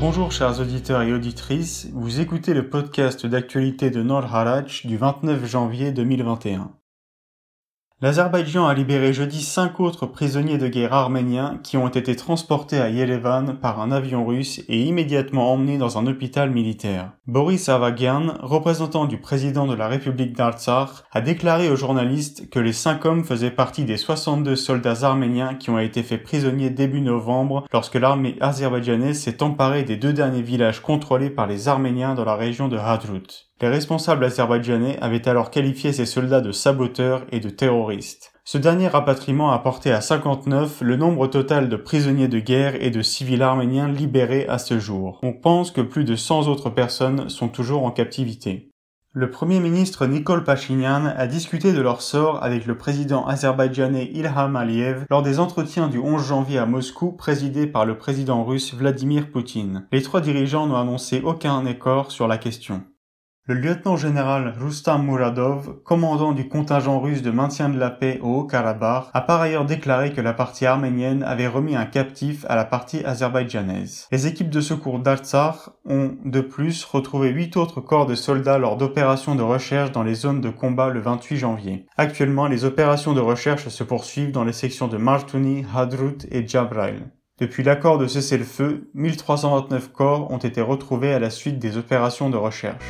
Bonjour chers auditeurs et auditrices, vous écoutez le podcast d'actualité de Nord Harach du 29 janvier 2021. L'Azerbaïdjan a libéré jeudi cinq autres prisonniers de guerre arméniens qui ont été transportés à Yerevan par un avion russe et immédiatement emmenés dans un hôpital militaire. Boris Avagian, représentant du président de la République d'Artsakh, a déclaré aux journalistes que les cinq hommes faisaient partie des 62 soldats arméniens qui ont été faits prisonniers début novembre lorsque l'armée azerbaïdjanaise s'est emparée des deux derniers villages contrôlés par les Arméniens dans la région de Hadrut. Les responsables azerbaïdjanais avaient alors qualifié ces soldats de saboteurs et de terroristes. Ce dernier rapatriement a porté à 59 le nombre total de prisonniers de guerre et de civils arméniens libérés à ce jour. On pense que plus de 100 autres personnes sont toujours en captivité. Le Premier ministre Nikol Pachinian a discuté de leur sort avec le président azerbaïdjanais Ilham Aliyev lors des entretiens du 11 janvier à Moscou présidés par le président russe Vladimir Poutine. Les trois dirigeants n'ont annoncé aucun accord sur la question. Le lieutenant-général Rustam Muradov, commandant du contingent russe de maintien de la paix au Haut-Karabakh, a par ailleurs déclaré que la partie arménienne avait remis un captif à la partie azerbaïdjanaise. Les équipes de secours d'Artsakh ont, de plus, retrouvé huit autres corps de soldats lors d'opérations de recherche dans les zones de combat le 28 janvier. Actuellement, les opérations de recherche se poursuivent dans les sections de Martuni, Hadrut et Jabrail. Depuis l'accord de cessez-le-feu, 1329 corps ont été retrouvés à la suite des opérations de recherche.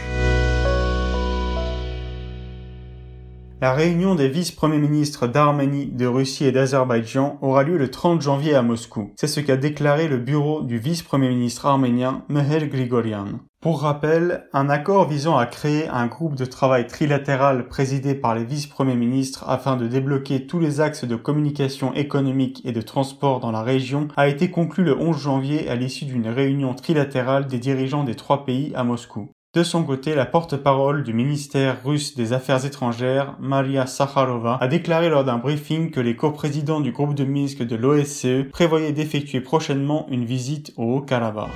La réunion des vice-premiers ministres d'Arménie, de Russie et d'Azerbaïdjan aura lieu le 30 janvier à Moscou. C'est ce qu'a déclaré le bureau du vice-premier ministre arménien Meher Grigorian. Pour rappel, un accord visant à créer un groupe de travail trilatéral présidé par les vice-premiers ministres afin de débloquer tous les axes de communication économique et de transport dans la région a été conclu le 11 janvier à l'issue d'une réunion trilatérale des dirigeants des trois pays à Moscou. De son côté, la porte-parole du ministère russe des Affaires étrangères, Maria Sakharova, a déclaré lors d'un briefing que les coprésidents du groupe de Minsk de l'OSCE prévoyaient d'effectuer prochainement une visite au Haut-Karabakh.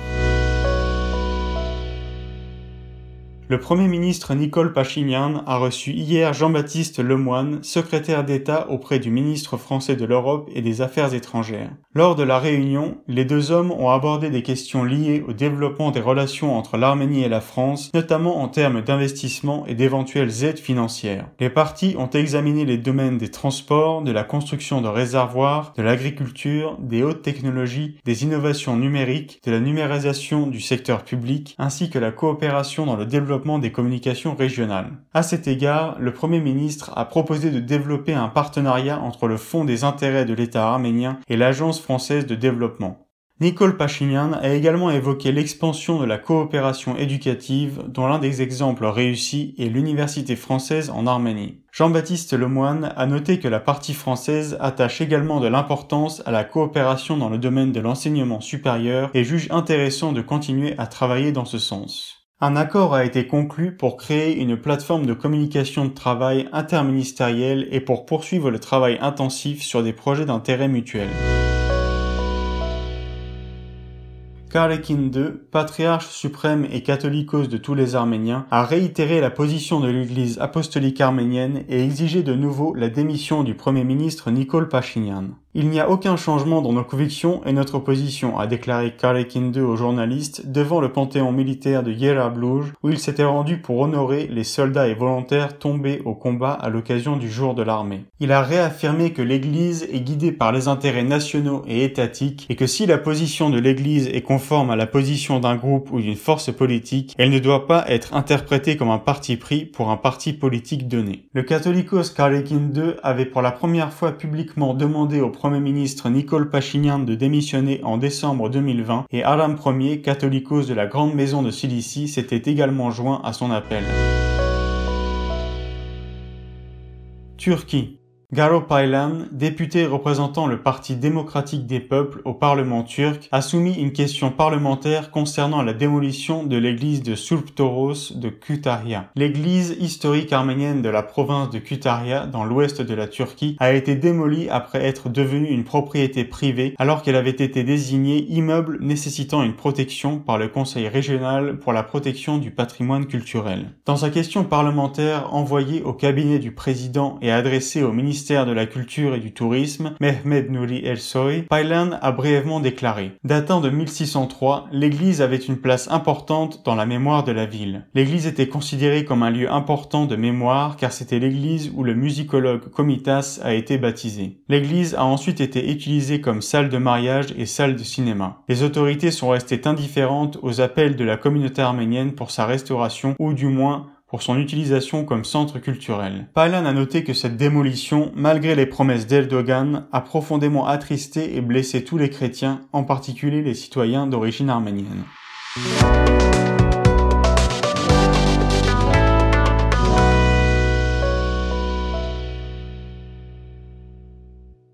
Le Premier ministre Nicole Pachinian a reçu hier Jean-Baptiste Lemoyne, secrétaire d'État auprès du ministre français de l'Europe et des Affaires étrangères. Lors de la réunion, les deux hommes ont abordé des questions liées au développement des relations entre l'Arménie et la France, notamment en termes d'investissement et d'éventuelles aides financières. Les parties ont examiné les domaines des transports, de la construction de réservoirs, de l'agriculture, des hautes technologies, des innovations numériques, de la numérisation du secteur public, ainsi que la coopération dans le développement des communications régionales. À cet égard, le Premier ministre a proposé de développer un partenariat entre le Fonds des intérêts de l'État arménien et l'Agence française de développement. Nicole Pachinian a également évoqué l'expansion de la coopération éducative dont l'un des exemples réussis est l'Université française en Arménie. Jean-Baptiste Lemoine a noté que la partie française attache également de l'importance à la coopération dans le domaine de l'enseignement supérieur et juge intéressant de continuer à travailler dans ce sens. Un accord a été conclu pour créer une plateforme de communication de travail interministérielle et pour poursuivre le travail intensif sur des projets d'intérêt mutuel. Karekin II, patriarche suprême et catholicos de tous les Arméniens, a réitéré la position de l'Église apostolique arménienne et exigé de nouveau la démission du Premier ministre Nicole Pachinian. Il n'y a aucun changement dans nos convictions et notre position, a déclaré Karekin II aux journalistes devant le panthéon militaire de Yerablouj, où il s'était rendu pour honorer les soldats et volontaires tombés au combat à l'occasion du jour de l'armée. Il a réaffirmé que l'Église est guidée par les intérêts nationaux et étatiques et que si la position de l'Église est conforme à la position d'un groupe ou d'une force politique, elle ne doit pas être interprétée comme un parti pris pour un parti politique donné. Le catholicos II avait pour la première fois publiquement demandé au Premier ministre Nicole Pachinian de démissionner en décembre 2020 et Aram Ier, catholicos de la Grande Maison de Cilicie, s'était également joint à son appel. Turquie Garo Paylan, député représentant le Parti démocratique des peuples au Parlement turc, a soumis une question parlementaire concernant la démolition de l'église de Sulptoros de Kütahya. L'église historique arménienne de la province de Kütahya, dans l'ouest de la Turquie, a été démolie après être devenue une propriété privée alors qu'elle avait été désignée immeuble nécessitant une protection par le Conseil régional pour la protection du patrimoine culturel. Dans sa question parlementaire envoyée au cabinet du président et adressée au ministre de la Culture et du Tourisme, Mehmed Nouri El-Soy, Paylan a brièvement déclaré Datant de 1603, l'église avait une place importante dans la mémoire de la ville. L'église était considérée comme un lieu important de mémoire car c'était l'église où le musicologue Comitas a été baptisé. L'église a ensuite été utilisée comme salle de mariage et salle de cinéma. Les autorités sont restées indifférentes aux appels de la communauté arménienne pour sa restauration ou du moins pour son utilisation comme centre culturel. Palan a noté que cette démolition, malgré les promesses d'Erdogan, a profondément attristé et blessé tous les chrétiens, en particulier les citoyens d'origine arménienne.